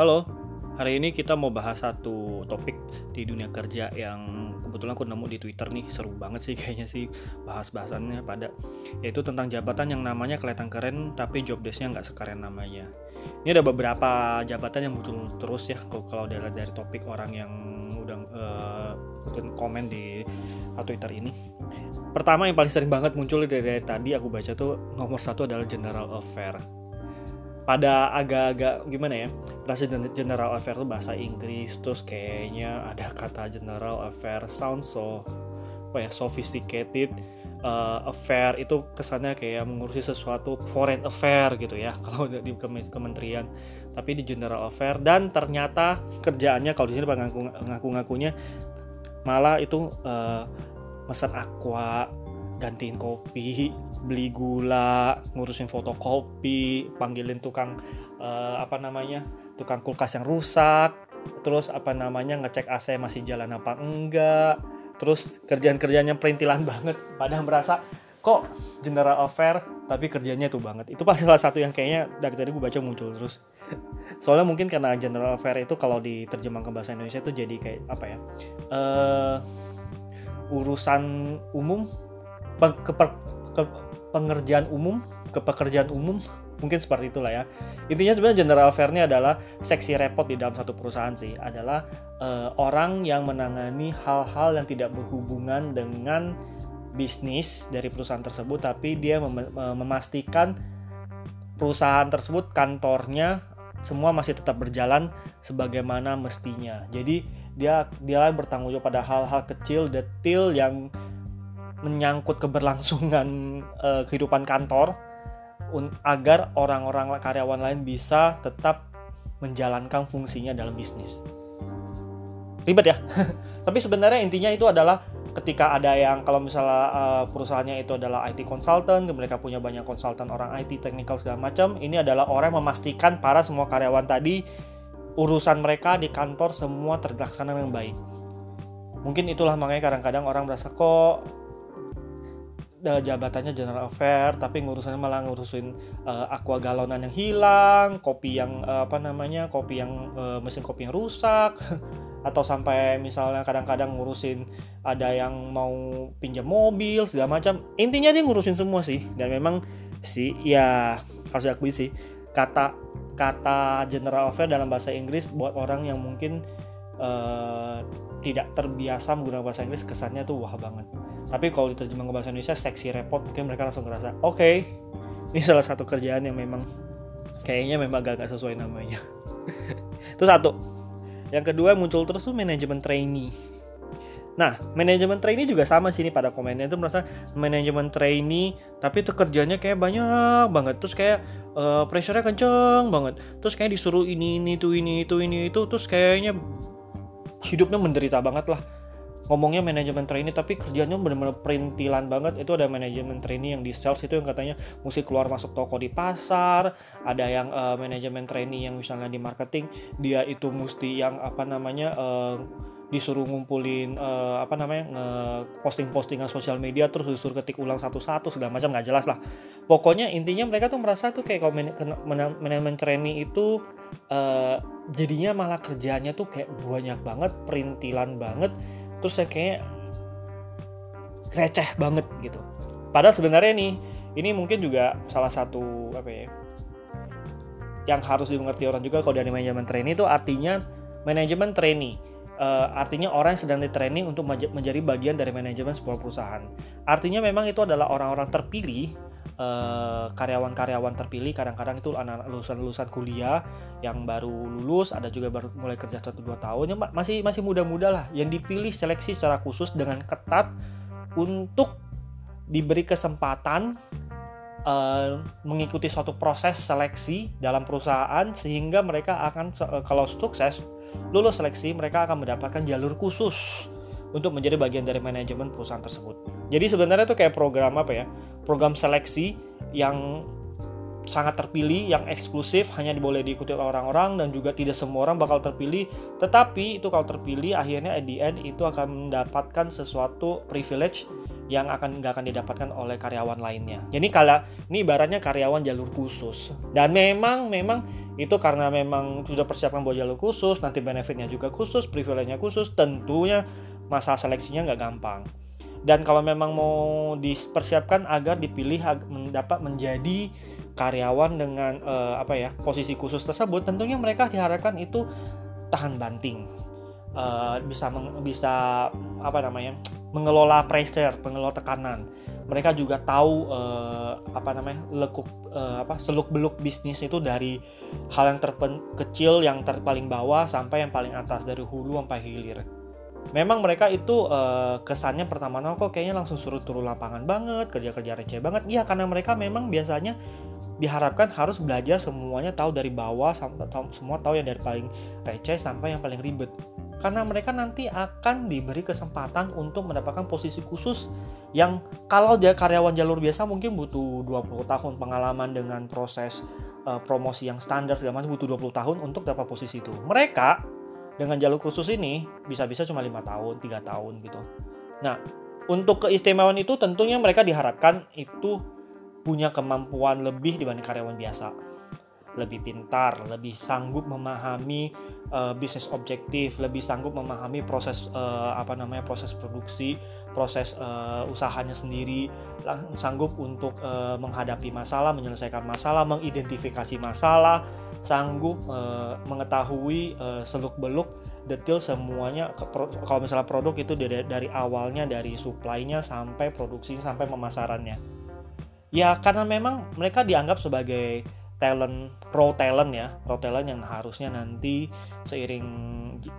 Halo, hari ini kita mau bahas satu topik di dunia kerja yang kebetulan aku nemu di Twitter nih seru banget sih kayaknya sih bahas-bahasannya pada yaitu tentang jabatan yang namanya kelihatan keren tapi job desknya nggak sekeren namanya. Ini ada beberapa jabatan yang muncul terus ya kalau dari dari topik orang yang udah uh, komen di Twitter ini. Pertama yang paling sering banget muncul dari, dari tadi aku baca tuh nomor satu adalah General Affair pada agak-agak gimana ya bahasa general affair itu bahasa Inggris terus kayaknya ada kata general affair sound so apa ya sophisticated uh, affair itu kesannya kayak mengurusi sesuatu foreign affair gitu ya kalau di kementerian. Tapi di general affair dan ternyata kerjaannya kalau di sini ngaku-ngakunya malah itu uh, pesan aqua gantiin kopi, beli gula, ngurusin fotokopi, panggilin tukang uh, apa namanya? tukang kulkas yang rusak, terus apa namanya ngecek AC masih jalan apa enggak, terus kerjaan-kerjanya perintilan banget, padahal merasa kok general affair tapi kerjanya itu banget. Itu pasti salah satu yang kayaknya dari tadi gue baca muncul terus. Soalnya mungkin karena general affair itu kalau diterjemahkan ke bahasa Indonesia itu jadi kayak apa ya? Uh, urusan umum ke, ke pengerjaan umum ke pekerjaan umum mungkin seperti itulah ya. Intinya sebenarnya general ini adalah seksi repot di dalam satu perusahaan sih. Adalah uh, orang yang menangani hal-hal yang tidak berhubungan dengan bisnis dari perusahaan tersebut tapi dia mem memastikan perusahaan tersebut kantornya semua masih tetap berjalan sebagaimana mestinya. Jadi dia dia bertanggung jawab pada hal-hal kecil detail yang menyangkut keberlangsungan uh, kehidupan kantor agar orang-orang karyawan lain bisa tetap menjalankan fungsinya dalam bisnis. Ribet ya. Tapi sebenarnya intinya itu adalah ketika ada yang kalau misalnya uh, perusahaannya itu adalah IT consultant, mereka punya banyak konsultan orang IT, technical segala macam, ini adalah orang yang memastikan para semua karyawan tadi urusan mereka di kantor semua terlaksana dengan baik. Mungkin itulah makanya kadang-kadang orang merasa kok jabatannya general affair tapi ngurusannya malah ngurusin uh, aqua galonan yang hilang kopi yang uh, apa namanya kopi yang uh, mesin kopi yang rusak atau sampai misalnya kadang-kadang ngurusin ada yang mau pinjam mobil segala macam. Intinya dia ngurusin semua sih dan memang sih ya harus diakui sih kata kata general affair dalam bahasa Inggris buat orang yang mungkin uh, tidak terbiasa menggunakan bahasa Inggris kesannya tuh wah banget. Tapi kalau diterjemah ke bahasa Indonesia seksi repot mungkin mereka langsung ngerasa oke okay, ini salah satu kerjaan yang memang kayaknya memang agak, agak sesuai namanya. Itu satu. Yang kedua muncul terus tuh manajemen trainee. Nah, manajemen trainee juga sama sih nih pada komennya. Itu merasa manajemen trainee tapi itu kerjanya kayak banyak banget. Terus kayak uh, pressure-nya kenceng banget. Terus kayak disuruh ini ini itu ini itu ini itu. Terus kayaknya hidupnya menderita banget lah. Ngomongnya manajemen trainee tapi kerjanya benar-benar perintilan banget. Itu ada manajemen trainee yang di sales itu yang katanya mesti keluar masuk toko di pasar. Ada yang uh, manajemen trainee yang misalnya di marketing dia itu mesti yang apa namanya uh, disuruh ngumpulin uh, apa namanya posting-postingan sosial media terus disuruh ketik ulang satu-satu segala macam nggak jelas lah. Pokoknya intinya mereka tuh merasa tuh kayak kalau manajemen trainee itu uh, jadinya malah kerjanya tuh kayak banyak banget perintilan banget terus saya kayak receh banget gitu. Padahal sebenarnya nih ini mungkin juga salah satu apa ya yang harus dimengerti orang juga kalau dari manajemen trainee itu artinya manajemen trainee uh, artinya orang yang sedang di training untuk menjadi bagian dari manajemen sebuah perusahaan. Artinya memang itu adalah orang-orang terpilih eh, karyawan-karyawan terpilih. Kadang-kadang itu anak lulusan-lulusan kuliah yang baru lulus ada juga baru mulai kerja satu dua tahun. Yang masih masih muda-muda lah. Yang dipilih seleksi secara khusus dengan ketat untuk diberi kesempatan uh, mengikuti suatu proses seleksi dalam perusahaan sehingga mereka akan uh, kalau sukses lulus seleksi mereka akan mendapatkan jalur khusus untuk menjadi bagian dari manajemen perusahaan tersebut. Jadi sebenarnya itu kayak program apa ya? Program seleksi yang sangat terpilih, yang eksklusif, hanya boleh diikuti oleh orang-orang dan juga tidak semua orang bakal terpilih. Tetapi itu kalau terpilih akhirnya at the end itu akan mendapatkan sesuatu privilege yang akan nggak akan didapatkan oleh karyawan lainnya. Jadi kalau ini ibaratnya karyawan jalur khusus dan memang memang itu karena memang sudah persiapkan buat jalur khusus, nanti benefitnya juga khusus, privilege-nya khusus, tentunya masa seleksinya nggak gampang. Dan kalau memang mau dipersiapkan agar dipilih dapat menjadi karyawan dengan uh, apa ya posisi khusus tersebut, tentunya mereka diharapkan itu tahan banting, uh, bisa meng, bisa apa namanya mengelola pressure, mengelola tekanan. Mereka juga tahu uh, apa namanya lekuk uh, apa seluk beluk bisnis itu dari hal yang terkecil yang terpaling bawah sampai yang paling atas dari hulu sampai hilir. Memang mereka itu uh, kesannya pertama kok kayaknya langsung suruh turun lapangan banget, kerja-kerja receh banget. Iya karena mereka memang biasanya diharapkan harus belajar semuanya tahu dari bawah sampai semua tahu yang dari paling receh sampai yang paling ribet karena mereka nanti akan diberi kesempatan untuk mendapatkan posisi khusus yang kalau dia karyawan jalur biasa mungkin butuh 20 tahun pengalaman dengan proses uh, promosi yang standar segala macam butuh 20 tahun untuk dapat posisi itu. Mereka dengan jalur khusus ini bisa-bisa cuma lima tahun, tiga tahun gitu. Nah, untuk keistimewaan itu tentunya mereka diharapkan itu punya kemampuan lebih dibanding karyawan biasa lebih pintar, lebih sanggup memahami uh, bisnis objektif, lebih sanggup memahami proses uh, apa namanya proses produksi, proses uh, usahanya sendiri, sanggup untuk uh, menghadapi masalah, menyelesaikan masalah, mengidentifikasi masalah, sanggup uh, mengetahui uh, seluk-beluk detail semuanya kalau misalnya produk itu dari, dari awalnya dari supply-nya sampai produksi sampai pemasarannya. Ya karena memang mereka dianggap sebagai talent pro talent ya. Pro talent yang harusnya nanti seiring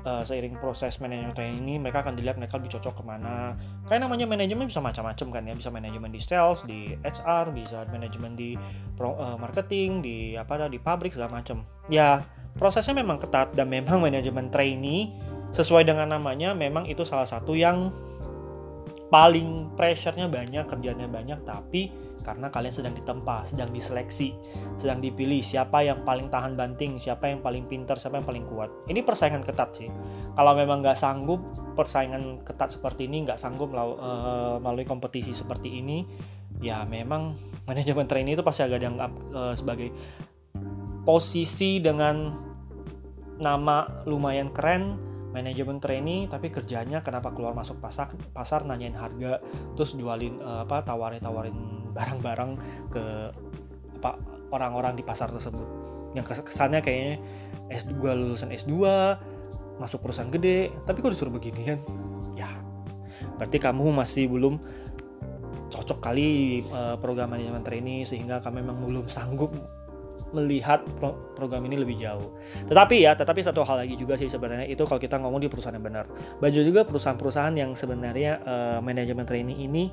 uh, seiring proses manajemen training ini mereka akan dilihat mereka lebih cocok ke mana. Kayak namanya manajemen bisa macam-macam kan ya. Bisa manajemen di sales di HR bisa manajemen di pro, uh, marketing di apa di pabrik segala macam. Ya prosesnya memang ketat dan memang manajemen trainee sesuai dengan namanya memang itu salah satu yang paling pressure-nya banyak kerjanya banyak tapi karena kalian sedang ditempa, sedang diseleksi, sedang dipilih siapa yang paling tahan banting, siapa yang paling pintar, siapa yang paling kuat. Ini persaingan ketat sih. Kalau memang nggak sanggup persaingan ketat seperti ini, nggak sanggup uh, melalui kompetisi seperti ini, ya memang manajemen trainee itu pasti agak dianggap uh, sebagai posisi dengan nama lumayan keren manajemen trainee tapi kerjanya kenapa keluar masuk pasar pasar nanyain harga terus jualin uh, apa tawarin tawarin barang-barang ke apa orang-orang di pasar tersebut. Yang kesannya kayaknya S2 lulusan S2 masuk perusahaan gede tapi kok disuruh beginian ya berarti kamu masih belum cocok kali uh, program manajemen trainee sehingga kamu memang belum sanggup melihat pro program ini lebih jauh. Tetapi ya, tetapi satu hal lagi juga sih sebenarnya itu kalau kita ngomong di perusahaan yang benar. Baju juga perusahaan-perusahaan yang sebenarnya uh, manajemen training ini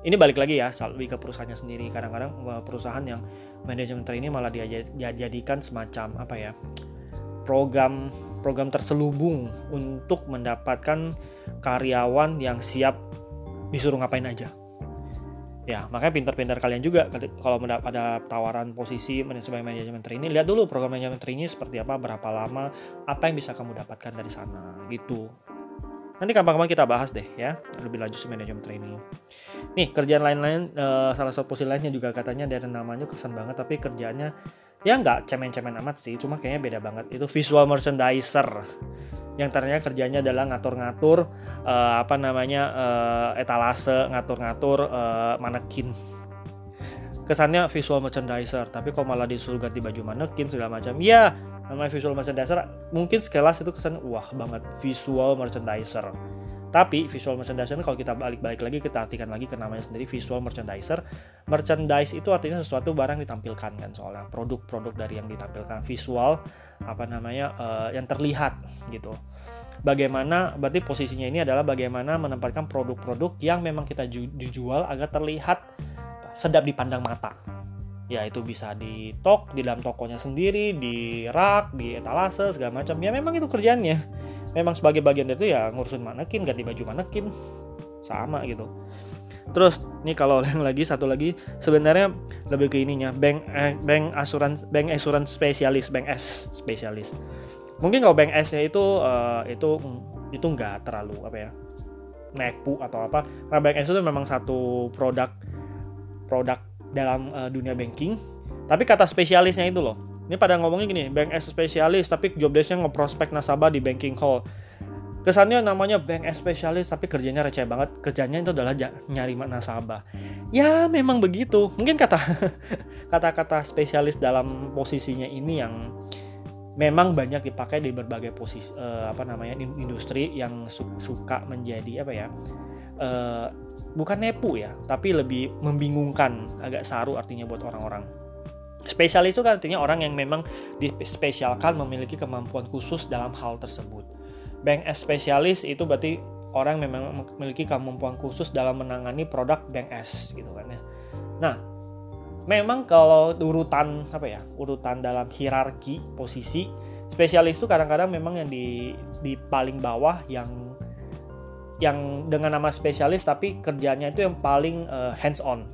ini balik lagi ya, lebih ke perusahaannya sendiri. Kadang-kadang uh, perusahaan yang manajemen training malah dijadikan semacam apa ya? program program terselubung untuk mendapatkan karyawan yang siap disuruh ngapain aja ya makanya pintar-pintar kalian juga kalau ada tawaran posisi sebagai manajemen trainee lihat dulu program manajemen trainee seperti apa berapa lama apa yang bisa kamu dapatkan dari sana gitu. Nanti kapan-kapan kita bahas deh ya lebih lanjut manajemen training nih kerjaan lain-lain uh, salah satu posisi lainnya juga katanya dari namanya kesan banget tapi kerjanya ya nggak cemen-cemen amat sih cuma kayaknya beda banget itu visual merchandiser yang ternyata kerjanya adalah ngatur-ngatur uh, apa namanya uh, etalase, ngatur-ngatur uh, manekin. Kesannya visual merchandiser, tapi kok malah disuruh ganti baju manekin segala macam. Ya, namanya visual merchandiser mungkin sekelas itu kesan wah banget visual merchandiser tapi visual merchandiser kalau kita balik-balik lagi kita artikan lagi ke namanya sendiri visual merchandiser. Merchandise itu artinya sesuatu barang ditampilkan kan soalnya produk-produk dari yang ditampilkan visual apa namanya uh, yang terlihat gitu. Bagaimana berarti posisinya ini adalah bagaimana menempatkan produk-produk yang memang kita dijual agar terlihat sedap dipandang mata ya itu bisa di tok di dalam tokonya sendiri di rak di etalase segala macam. Ya memang itu kerjanya memang sebagai bagian dari itu ya ngurusin manekin ganti baju manekin. Sama gitu. Terus nih kalau yang lagi satu lagi sebenarnya lebih ke ininya bank eh, bank asuransi bank asuransi spesialis bank S spesialis. Mungkin kalau bank S nya itu uh, itu itu nggak terlalu apa ya nepu atau apa. Nah bank S itu memang satu produk produk dalam uh, dunia banking. Tapi kata spesialisnya itu loh. Ini pada ngomongnya gini bank S spesialis tapi job desknya ngeprospek nasabah di banking hall. Kesannya namanya bank S spesialis tapi kerjanya receh banget. Kerjanya itu adalah nyari nasabah. Ya memang begitu. Mungkin kata kata-kata spesialis dalam posisinya ini yang memang banyak dipakai di berbagai posisi uh, apa namanya industri yang su suka menjadi apa ya uh, bukan nepu ya tapi lebih membingungkan agak saru artinya buat orang-orang. Spesialis itu kan artinya orang yang memang dispesialkan memiliki kemampuan khusus dalam hal tersebut. Bank S spesialis itu berarti orang memang memiliki kemampuan khusus dalam menangani produk bank S gitu kan ya. Nah memang kalau urutan apa ya urutan dalam hierarki posisi spesialis itu kadang-kadang memang yang di di paling bawah yang yang dengan nama spesialis tapi kerjanya itu yang paling uh, hands on.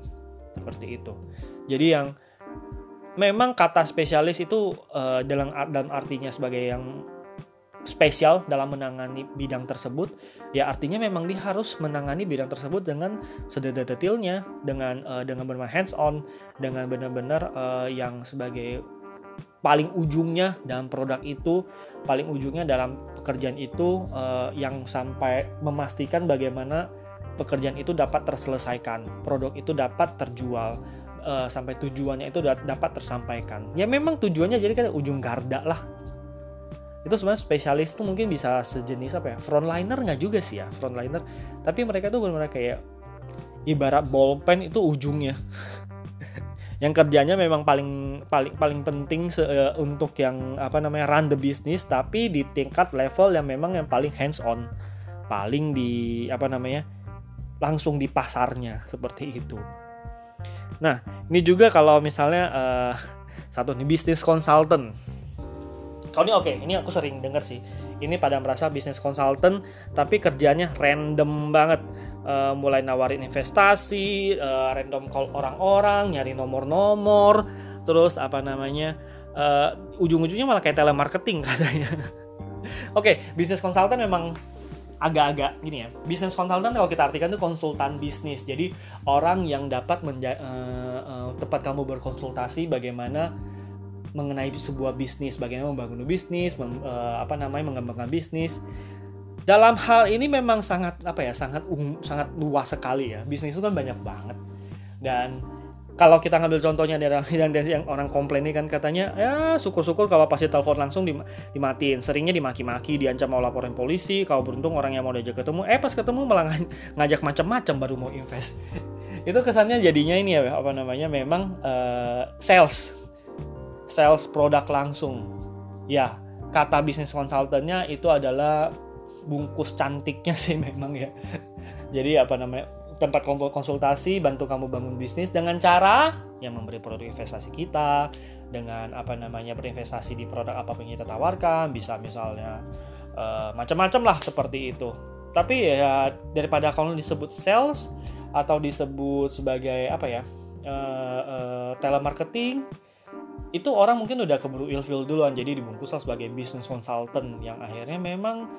Seperti itu. Jadi yang memang kata spesialis itu uh, dalam dalam artinya sebagai yang spesial dalam menangani bidang tersebut, ya artinya memang dia harus menangani bidang tersebut dengan sedetail-detailnya, dengan uh, dengan benar hands on, dengan benar-benar uh, yang sebagai paling ujungnya dalam produk itu, paling ujungnya dalam pekerjaan itu uh, yang sampai memastikan bagaimana pekerjaan itu dapat terselesaikan, produk itu dapat terjual. Uh, sampai tujuannya itu dapat tersampaikan. Ya memang tujuannya jadi kan ujung garda lah itu sebenarnya spesialis tuh mungkin bisa sejenis apa ya frontliner nggak juga sih ya frontliner tapi mereka tuh benar-benar kayak ibarat bolpen itu ujungnya yang kerjanya memang paling paling paling penting se, uh, untuk yang apa namanya run the business tapi di tingkat level yang memang yang paling hands on. Paling di apa namanya langsung di pasarnya seperti itu. Nah ini juga kalau misalnya uh, satu nih bisnis consultant. Kalau ini oke, okay, ini aku sering denger sih. Ini pada merasa bisnis konsultan, tapi kerjanya random banget. Uh, mulai nawarin investasi, uh, random call orang-orang, nyari nomor-nomor, terus apa namanya, uh, ujung-ujungnya malah kayak telemarketing katanya. oke, okay, bisnis konsultan memang agak-agak gini ya. Bisnis konsultan kalau kita artikan itu konsultan bisnis. Jadi orang yang dapat menja- uh, uh, tempat kamu berkonsultasi bagaimana mengenai sebuah bisnis, bagaimana membangun bisnis, mem, uh, apa namanya mengembangkan bisnis. Dalam hal ini memang sangat apa ya, sangat um, sangat luas sekali ya. Bisnis itu kan banyak banget. Dan kalau kita ngambil contohnya dari yang, yang orang komplain ini kan katanya ya syukur-syukur kalau pasti telepon langsung dimatiin seringnya dimaki-maki diancam mau laporin polisi kalau beruntung orang yang mau diajak ketemu eh pas ketemu malah ngajak macam-macam baru mau invest itu kesannya jadinya ini ya apa namanya memang uh, sales sales produk langsung. Ya, kata bisnis konsultannya itu adalah bungkus cantiknya sih memang ya. Jadi apa namanya? tempat konsultasi bantu kamu bangun bisnis dengan cara yang memberi produk investasi kita dengan apa namanya berinvestasi di produk apa pun yang kita tawarkan bisa misalnya uh, macam-macam lah seperti itu tapi ya daripada kalau disebut sales atau disebut sebagai apa ya uh, uh, telemarketing itu orang mungkin udah keburu ilfil duluan jadi dibungkus sebagai business consultant yang akhirnya memang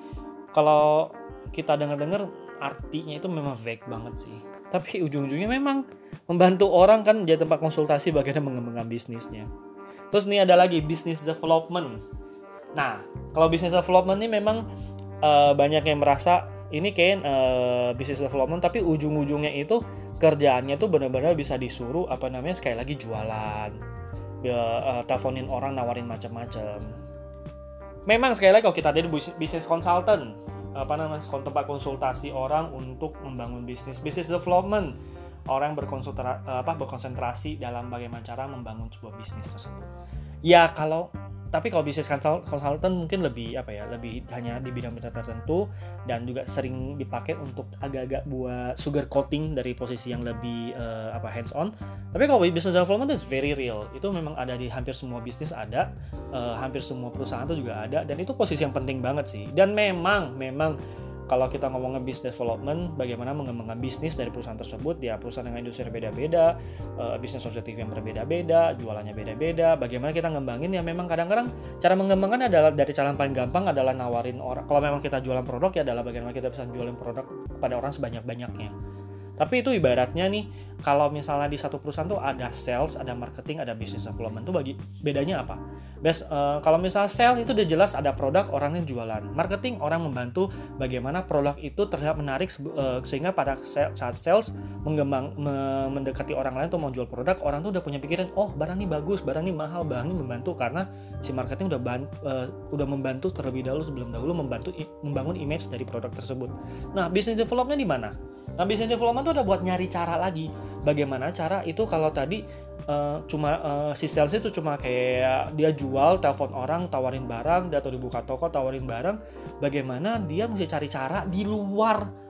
kalau kita dengar-dengar artinya itu memang vague banget sih. Tapi ujung-ujungnya memang membantu orang kan jadi tempat konsultasi bagaimana mengembangkan bisnisnya. Terus nih ada lagi business development. Nah kalau business development ini memang uh, banyak yang merasa ini kayak uh, business development tapi ujung-ujungnya itu kerjaannya tuh benar-benar bisa disuruh apa namanya sekali lagi jualan ya, uh, teleponin orang nawarin macam-macam. Memang sekali lagi kalau kita ada di bisnis consultant apa namanya tempat konsultasi orang untuk membangun bisnis. Bisnis development orang berkonsultasi apa berkonsentrasi dalam bagaimana cara membangun sebuah bisnis tersebut. Ya kalau tapi kalau bisnis konsultan mungkin lebih apa ya lebih hanya di bidang-bidang tertentu dan juga sering dipakai untuk agak-agak buat sugar coating dari posisi yang lebih uh, apa hands on tapi kalau business development itu very real. Itu memang ada di hampir semua bisnis ada uh, hampir semua perusahaan itu juga ada dan itu posisi yang penting banget sih. Dan memang memang kalau kita ngomongin business development, bagaimana mengembangkan bisnis dari perusahaan tersebut, ya perusahaan dengan industri yang beda-beda, uh, bisnis objektif yang berbeda-beda, jualannya beda-beda, bagaimana kita ngembangin? Ya memang kadang-kadang cara mengembangkan adalah dari cara paling gampang adalah nawarin orang, kalau memang kita jualan produk ya adalah bagaimana kita bisa jualan produk kepada orang sebanyak-banyaknya tapi itu ibaratnya nih, kalau misalnya di satu perusahaan tuh ada sales, ada marketing, ada business development tuh bagi bedanya apa? Best, uh, kalau misalnya sales itu udah jelas ada produk orang yang jualan. Marketing orang membantu bagaimana produk itu terlihat menarik uh, sehingga pada saat sales mengembang me, mendekati orang lain tuh mau jual produk, orang tuh udah punya pikiran, oh barang ini bagus, barang ini mahal, barang ini membantu karena si marketing udah ban, uh, udah membantu terlebih dahulu sebelum dahulu membantu membangun image dari produk tersebut. Nah, business development di mana? Nah, business development itu udah buat nyari cara lagi. Bagaimana cara itu kalau tadi uh, cuma uh, si sales itu cuma kayak dia jual, telepon orang, tawarin barang, atau dibuka toko tawarin barang. Bagaimana dia mesti cari cara di luar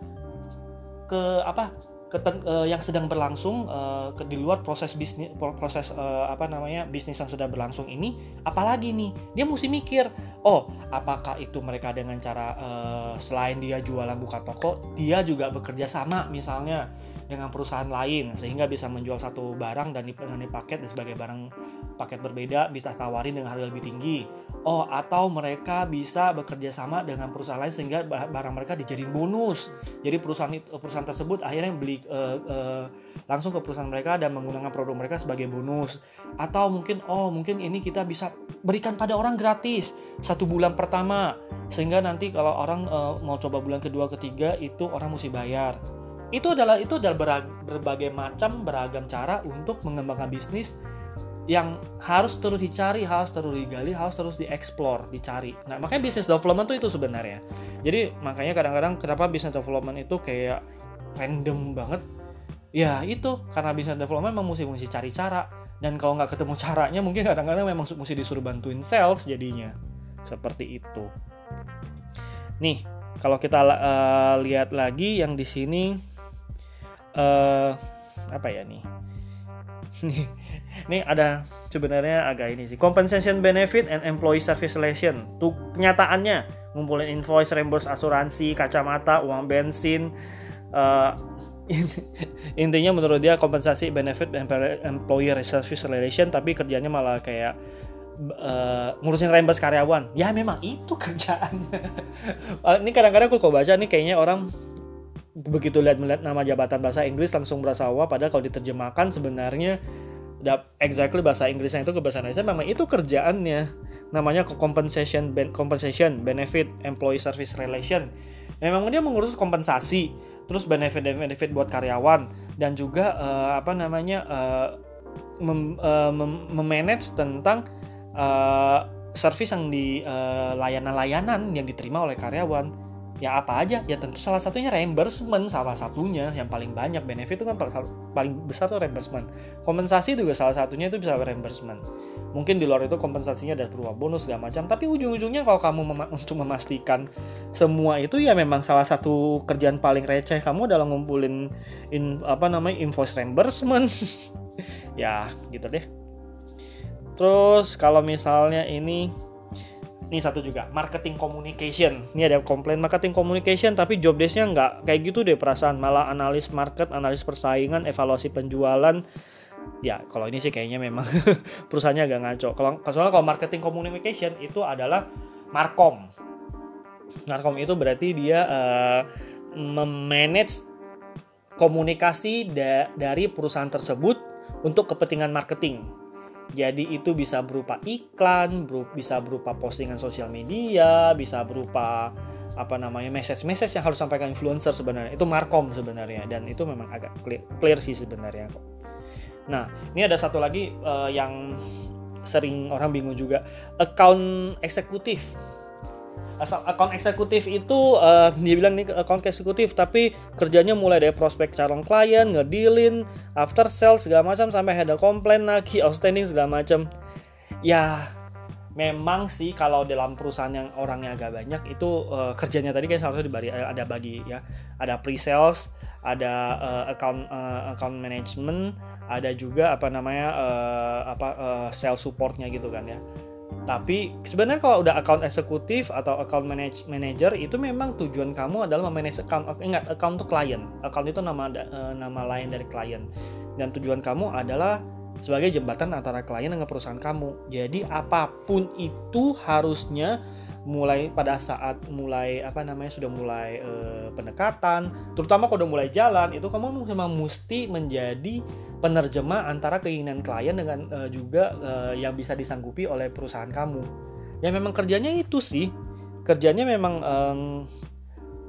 ke apa keten, uh, yang sedang berlangsung uh, ke, di luar proses bisnis proses uh, apa namanya bisnis yang sudah berlangsung ini apalagi nih? Dia mesti mikir oh apakah itu mereka dengan cara uh, selain dia jualan buka toko dia juga bekerja sama misalnya dengan perusahaan lain sehingga bisa menjual satu barang dan dengan paket dan sebagai barang paket berbeda bisa tawarin dengan harga lebih tinggi. Oh, atau mereka bisa bekerja sama dengan perusahaan lain sehingga barang mereka dijadiin bonus. Jadi perusahaan perusahaan tersebut akhirnya beli uh, uh, langsung ke perusahaan mereka dan menggunakan produk mereka sebagai bonus. Atau mungkin oh mungkin ini kita bisa berikan pada orang gratis satu bulan pertama sehingga nanti kalau orang uh, mau coba bulan kedua ketiga itu orang mesti bayar itu adalah itu adalah berbagai macam beragam cara untuk mengembangkan bisnis yang harus terus dicari, harus terus digali, harus terus dieksplor, dicari. Nah, makanya bisnis development itu itu sebenarnya. Jadi, makanya kadang-kadang kenapa bisnis development itu kayak random banget? Ya, itu karena bisnis development memang mesti mesti cari cara. Dan kalau nggak ketemu caranya, mungkin kadang-kadang memang mesti disuruh bantuin sales jadinya. Seperti itu. Nih, kalau kita uh, lihat lagi yang di sini uh, apa ya nih nih ada sebenarnya agak ini sih. Compensation benefit and employee service relation tuh kenyataannya ngumpulin invoice reimburse asuransi kacamata uang bensin uh, intinya menurut dia kompensasi benefit employee service relation tapi kerjanya malah kayak uh, ngurusin reimburse karyawan. Ya memang itu kerjaannya. Ini kadang-kadang aku kok baca nih kayaknya orang begitu lihat melihat nama jabatan bahasa Inggris langsung berasa wah padahal kalau diterjemahkan sebenarnya exactly bahasa Inggrisnya itu ke bahasa Indonesia memang itu kerjaannya. Namanya compensation ben, compensation benefit employee service relation. Memang dia mengurus kompensasi terus benefit benefit buat karyawan dan juga uh, apa namanya uh, mem, uh, mem, memanage tentang uh, service yang di layanan-layanan uh, yang diterima oleh karyawan ya apa aja. Ya tentu salah satunya reimbursement salah satunya. Yang paling banyak benefit itu kan paling besar tuh reimbursement. Kompensasi juga salah satunya itu bisa reimbursement. Mungkin di luar itu kompensasinya ada berupa bonus segala macam. Tapi ujung-ujungnya kalau kamu mem untuk memastikan semua itu ya memang salah satu kerjaan paling receh kamu adalah ngumpulin in, apa namanya invoice reimbursement. Ya gitu deh. Terus kalau misalnya ini ini satu juga. Marketing communication. Ini ada komplain marketing communication tapi job desknya nggak kayak gitu deh perasaan. Malah analis market analis persaingan evaluasi penjualan. Ya kalau ini sih kayaknya memang perusahaannya agak ngaco. Kalau soalnya kalau marketing communication itu adalah markom markom itu berarti dia uh, memanage komunikasi da dari perusahaan tersebut untuk kepentingan marketing jadi itu bisa berupa iklan, bisa berupa postingan sosial media, bisa berupa apa namanya message-message yang harus sampaikan influencer sebenarnya. Itu markom sebenarnya dan itu memang agak clear, clear sih sebenarnya. Nah, ini ada satu lagi uh, yang sering orang bingung juga, account eksekutif account eksekutif itu uh, dia bilang nih account eksekutif tapi kerjanya mulai dari prospek calon klien ngedilin after sales segala macam sampai ada komplain lagi outstanding segala macam. Ya memang sih kalau dalam perusahaan yang orangnya agak banyak itu uh, kerjanya tadi kan seharusnya dibagi ada bagi ya. Ada pre sales ada uh, account uh, account management ada juga apa namanya uh, apa uh, sales supportnya gitu kan ya tapi sebenarnya kalau udah account eksekutif atau account manage, manager itu memang tujuan kamu adalah memanage account ingat account itu klien account itu nama uh, nama lain dari klien dan tujuan kamu adalah sebagai jembatan antara klien dengan perusahaan kamu. Jadi apa pun itu harusnya mulai pada saat mulai apa namanya sudah mulai uh, pendekatan terutama kalau udah mulai jalan itu kamu memang mesti menjadi penerjemah antara keinginan klien dengan uh, juga uh, yang bisa disanggupi oleh perusahaan kamu. Ya memang kerjanya itu sih. Kerjanya memang um,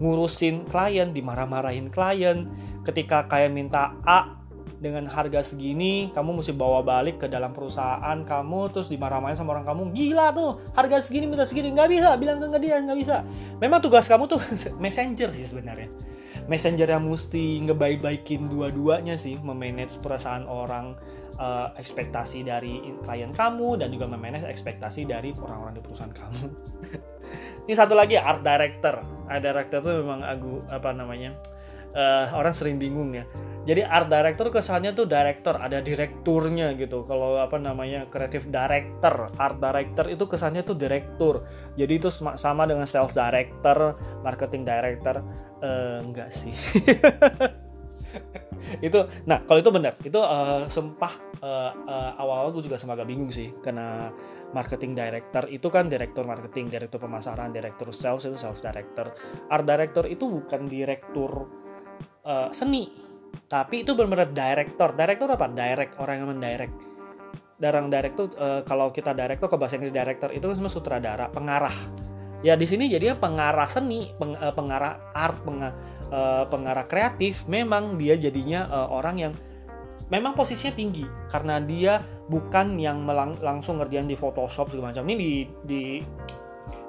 ngurusin klien, dimarah-marahin klien. Ketika kayak minta A dengan harga segini, kamu mesti bawa balik ke dalam perusahaan kamu, terus dimarah-marahin sama orang kamu, gila tuh, harga segini minta segini, nggak bisa, bilang ke dia nggak bisa. Memang tugas kamu tuh messenger sih sebenarnya messenger yang mesti ngebaik-baikin dua-duanya sih memanage perasaan orang uh, ekspektasi dari klien kamu dan juga memanage ekspektasi dari orang-orang di perusahaan kamu. Ini satu lagi art director. Art director itu memang aku apa namanya uh, orang sering bingung ya. Jadi art director kesannya tuh director, ada direkturnya gitu. Kalau apa namanya creative director, art director itu kesannya tuh direktur. Jadi itu sama dengan sales director, marketing director. Uh, enggak sih. itu nah kalau itu benar itu uh, sempah uh, uh, awal-awal gue juga sempat agak bingung sih karena marketing director itu kan direktur marketing direktur pemasaran direktur sales itu sales director art director itu bukan direktur uh, seni. Tapi itu benar-benar director. Director apa? Direct orang yang mendirect. Darang direct tuh uh, kalau kita direct tuh ke bahasa Inggris director itu kan semua sutradara pengarah. Ya di sini jadinya pengarah seni peng, uh, pengarah art peng, uh, pengarah kreatif. Memang dia jadinya uh, orang yang memang posisinya tinggi. Karena dia bukan yang melang, langsung ngerjain di Photoshop segala macam. Ini di di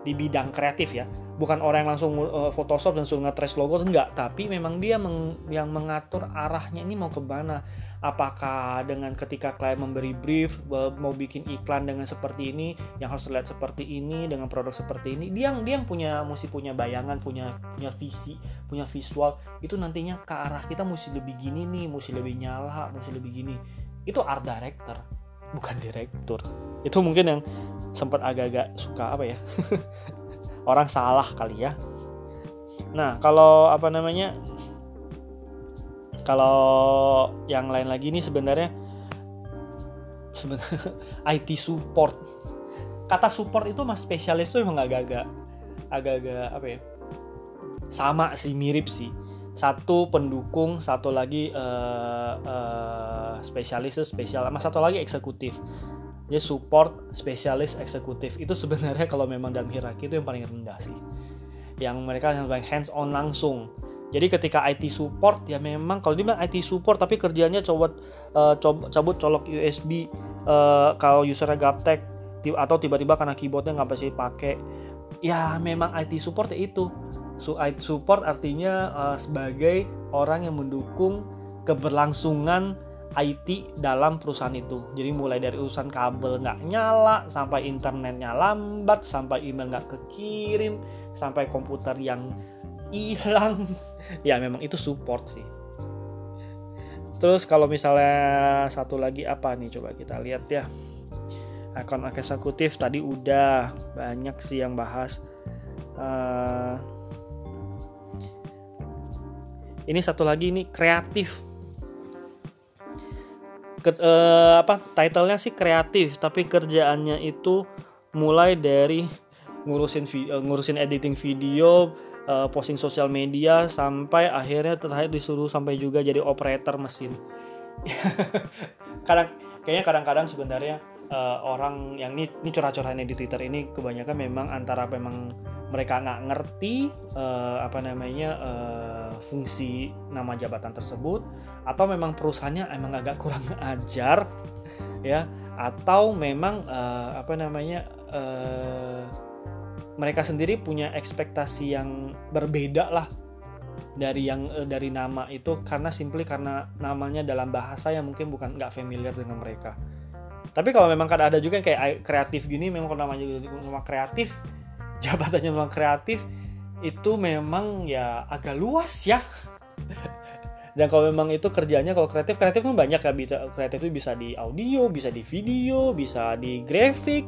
di bidang kreatif ya bukan orang yang langsung uh, Photoshop dan suruh nge logo enggak. Tapi memang dia meng, yang mengatur arahnya ini mau ke mana apakah dengan ketika klien memberi brief mau bikin iklan dengan seperti ini yang harus terlihat seperti ini dengan produk seperti ini dia yang dia yang punya mesti punya bayangan punya punya visi punya visual itu nantinya ke arah kita mesti lebih gini nih mesti lebih nyala mesti lebih gini. Itu art director bukan direktur. Itu mungkin yang sempat agak-agak suka apa ya orang salah kali ya. Nah kalau apa namanya kalau yang lain lagi ini sebenarnya sebenarnya IT support. Kata support itu mas spesialis tuh emang agak-agak agak-agak apa ya? Sama sih mirip sih. Satu pendukung satu lagi uh, uh, spesialis spesial. Sama satu lagi eksekutif jadi support spesialis eksekutif. Itu sebenarnya kalau memang dalam hierarki itu yang paling rendah sih. Yang mereka yang paling hands on langsung. Jadi ketika IT support ya memang kalau dia bilang IT support tapi kerjanya cobot uh, cob, cabut colok USB uh, kalau usernya gaptek atau tiba-tiba karena keyboardnya nggak bisa pakai ya memang IT support ya itu. So, IT support artinya uh, sebagai orang yang mendukung keberlangsungan IT dalam perusahaan itu. Jadi mulai dari urusan kabel nggak nyala, sampai internetnya lambat, sampai email nggak kekirim, sampai komputer yang hilang. ya memang itu support sih. Terus kalau misalnya satu lagi apa nih coba kita lihat ya. Akun eksekutif tadi udah banyak sih yang bahas. Uh, ini satu lagi ini kreatif ke, uh, apa titlenya sih kreatif tapi kerjaannya itu mulai dari ngurusin uh, ngurusin editing video uh, posting sosial media sampai akhirnya terakhir disuruh sampai juga jadi operator mesin. Kadang kayaknya kadang-kadang sebenarnya uh, orang yang ini ini curhat-curhatnya di Twitter ini kebanyakan memang antara memang mereka nggak ngerti uh, apa namanya uh, fungsi nama jabatan tersebut atau memang perusahaannya emang agak kurang ajar ya atau memang uh, apa namanya uh, mereka sendiri punya ekspektasi yang berbeda lah dari yang uh, dari nama itu karena simply karena namanya dalam bahasa yang mungkin bukan nggak familiar dengan mereka tapi kalau memang kan ada juga yang kayak kreatif gini memang kalau namanya nama kreatif jabatannya memang kreatif itu memang ya agak luas ya. Dan kalau memang itu kerjanya kalau kreatif kreatif kan banyak ya bisa kreatif itu bisa di audio bisa di video bisa di grafik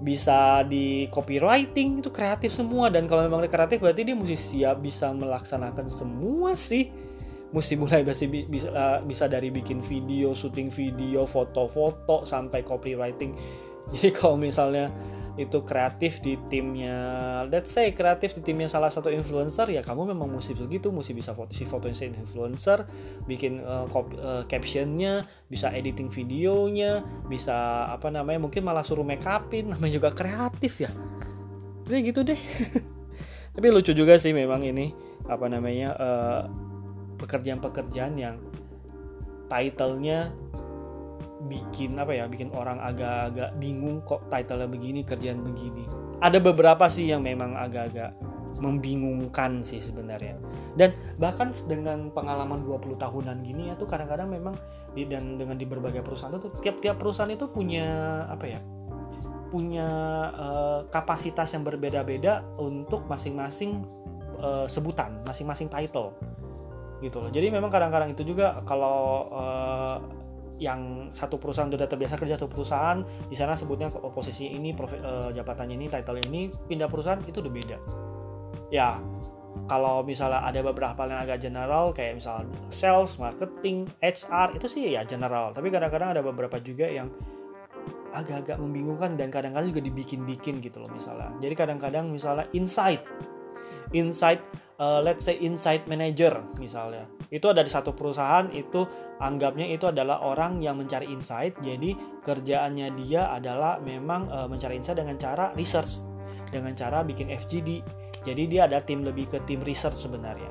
bisa di copywriting itu kreatif semua. Dan kalau memang dia kreatif berarti dia mesti siap bisa melaksanakan semua sih mesti mulai bisa bisa bisa dari bikin video, syuting video, foto-foto sampai copywriting. Jadi kalau misalnya itu kreatif di timnya let's say kreatif di timnya salah satu influencer ya kamu memang mesti begitu mesti bisa foto si fotonya si influencer bikin uh, uh, captionnya bisa editing videonya bisa apa namanya mungkin malah suruh make upin namanya juga kreatif ya jadi gitu deh tapi lucu juga sih memang ini apa namanya uh, pekerjaan-pekerjaan yang titlenya bikin apa ya bikin orang agak-agak bingung kok title begini kerjaan begini. Ada beberapa sih yang memang agak-agak membingungkan sih sebenarnya. Dan bahkan dengan pengalaman 20 tahunan gini ya tuh kadang-kadang memang di dan dengan di berbagai perusahaan itu tiap-tiap perusahaan itu punya apa ya punya uh, kapasitas yang berbeda-beda untuk masing-masing uh, sebutan masing-masing title gitu loh. Jadi memang kadang-kadang itu juga kalau uh, yang satu perusahaan sudah terbiasa kerja satu perusahaan di sana sebutnya posisi ini profe, uh, jabatannya ini title ini pindah perusahaan itu udah beda. Ya kalau misalnya ada beberapa yang agak general kayak misalnya sales marketing HR itu sih ya general. Tapi kadang-kadang ada beberapa juga yang agak-agak membingungkan dan kadang-kadang juga dibikin-bikin gitu loh misalnya. Jadi kadang-kadang misalnya insight insight uh, let's say insight manager misalnya. Itu ada di satu perusahaan itu anggapnya itu adalah orang yang mencari insight. Jadi kerjaannya dia adalah memang uh, mencari insight dengan cara research dengan cara bikin FGD jadi dia ada tim lebih ke tim research sebenarnya.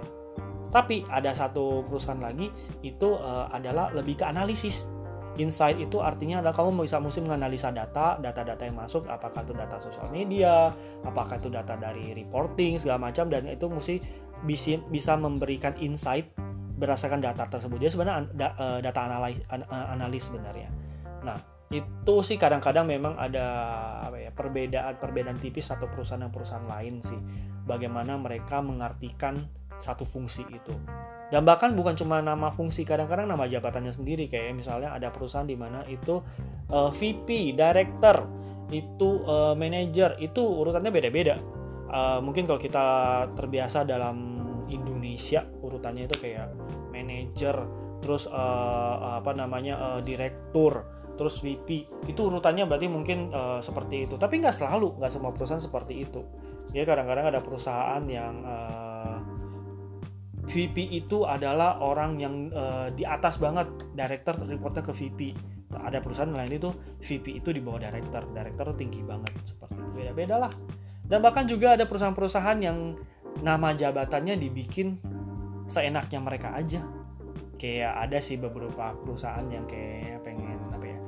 Tapi ada satu perusahaan lagi itu uh, adalah lebih ke analisis Insight itu artinya adalah kamu bisa mesti menganalisa data, data-data yang masuk, apakah itu data sosial media, apakah itu data dari reporting segala macam, dan itu mesti bisa, memberikan insight berdasarkan data tersebut. Dia sebenarnya eh, data analis, eh, analis sebenarnya. Nah, itu sih kadang-kadang memang ada apa ya perbedaan-perbedaan tipis satu perusahaan dan perusahaan lain sih. Bagaimana mereka mengartikan satu fungsi itu dan bahkan bukan cuma nama fungsi kadang-kadang nama jabatannya sendiri kayak misalnya ada perusahaan di mana itu uh, eh, VP, director, itu uh, manager itu urutannya beda-beda. Uh, mungkin kalau kita terbiasa dalam Indonesia urutannya itu kayak manager, terus uh, apa namanya uh, direktur, terus VP itu urutannya berarti mungkin uh, seperti itu. Tapi nggak selalu, nggak semua perusahaan seperti itu. Ya kadang-kadang ada perusahaan yang uh, VP itu adalah orang yang uh, di atas banget. Director reportnya ke VP ada perusahaan lain itu VP itu di bawah director. Director tinggi banget seperti beda-beda lah. Dan bahkan juga ada perusahaan-perusahaan yang nama jabatannya dibikin seenaknya mereka aja. Kayak ada sih beberapa perusahaan yang kayak pengen apa ya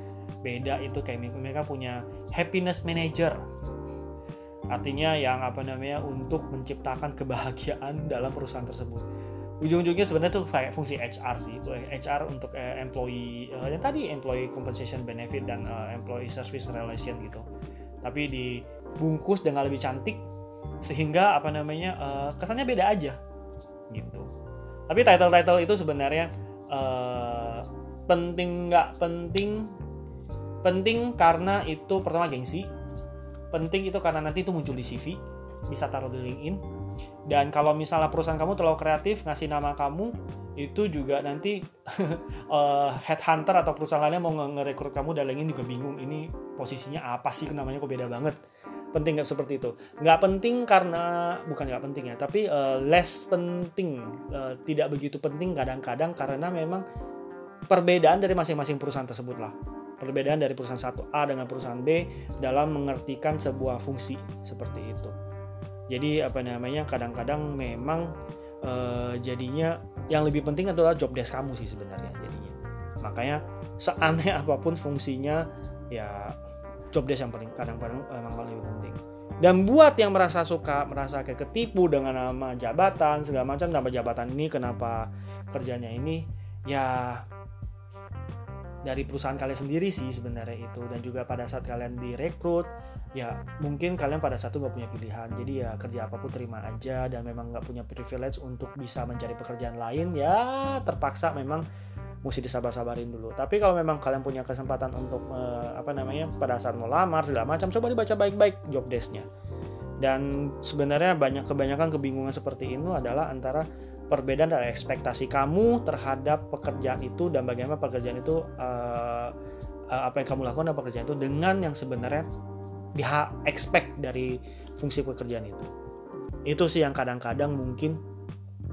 beda itu. Kayak mereka punya happiness manager artinya yang apa namanya untuk menciptakan kebahagiaan dalam perusahaan tersebut. Ujung-ujungnya sebenarnya tuh kayak fungsi HR sih HR untuk uh, employee uh, yang tadi employee compensation benefit dan employee service relation gitu. Tapi dibungkus dengan lebih cantik sehingga apa namanya kesannya beda aja gitu. Tapi title-title itu sebenarnya penting nggak penting? Penting karena itu pertama gengsi penting itu karena nanti itu muncul di CV bisa taruh di LinkedIn. Dan kalau misalnya perusahaan kamu terlalu kreatif ngasih nama kamu itu juga nanti uh, headhunter atau perusahaan lainnya mau ngerekrut kamu dan LinkedIn juga bingung ini posisinya apa sih namanya kok beda banget. Penting nggak seperti itu? Nggak penting karena bukan nggak penting ya tapi uh, less penting. Uh, tidak begitu penting kadang-kadang karena memang perbedaan dari masing-masing perusahaan tersebut lah perbedaan dari perusahaan satu A dengan perusahaan B dalam mengertikan sebuah fungsi seperti itu. Jadi apa namanya kadang-kadang memang uh, jadinya yang lebih penting adalah job desk kamu sih sebenarnya jadinya. Makanya seaneh apa pun fungsinya ya job desk yang paling kadang-kadang memang lebih penting. Dan buat yang merasa suka, merasa kayak ketipu dengan nama jabatan segala macam nama jabatan ini kenapa kerjanya ini ya dari perusahaan kalian sendiri sih sebenarnya itu. Dan juga pada saat kalian direkrut ya mungkin kalian pada satu nggak punya pilihan. Jadi ya kerja apa pun terima aja dan memang nggak punya privilege untuk bisa mencari pekerjaan lain ya terpaksa memang mesti disabar-sabarin dulu. Tapi kalau memang kalian punya kesempatan untuk uh, apa namanya pada saat mau lamar segala macam coba dibaca baik-baik job desknya. Dan sebenarnya banyak kebanyakan kebingungan seperti ini adalah antara perbedaan dari ekspektasi kamu terhadap pekerjaan itu dan bagaimana pekerjaan itu uh, apa yang kamu lakukan dalam pekerjaan itu dengan yang sebenarnya di expect dari fungsi pekerjaan itu itu sih yang kadang-kadang mungkin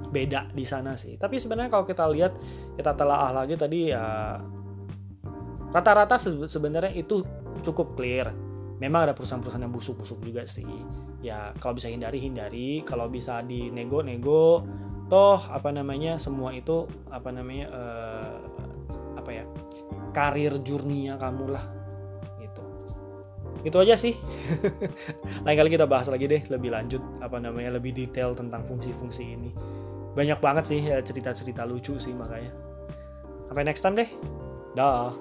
beda di sana sih. Tapi sebenarnya kalau kita lihat kita telah lagi tadi ya rata-rata sebenarnya itu cukup clear. Memang ada perusahaan-perusahaan yang busuk-busuk juga sih. Ya kalau bisa hindari hindari, kalau bisa di nego-nego, toh apa namanya semua itu apa namanya uh, apa ya karir jurninya kamu lah gitu. Itu aja sih. Lain kali kita bahas lagi deh lebih lanjut apa namanya lebih detail tentang fungsi-fungsi ini banyak banget sih ya, cerita-cerita lucu sih makanya sampai next time deh dah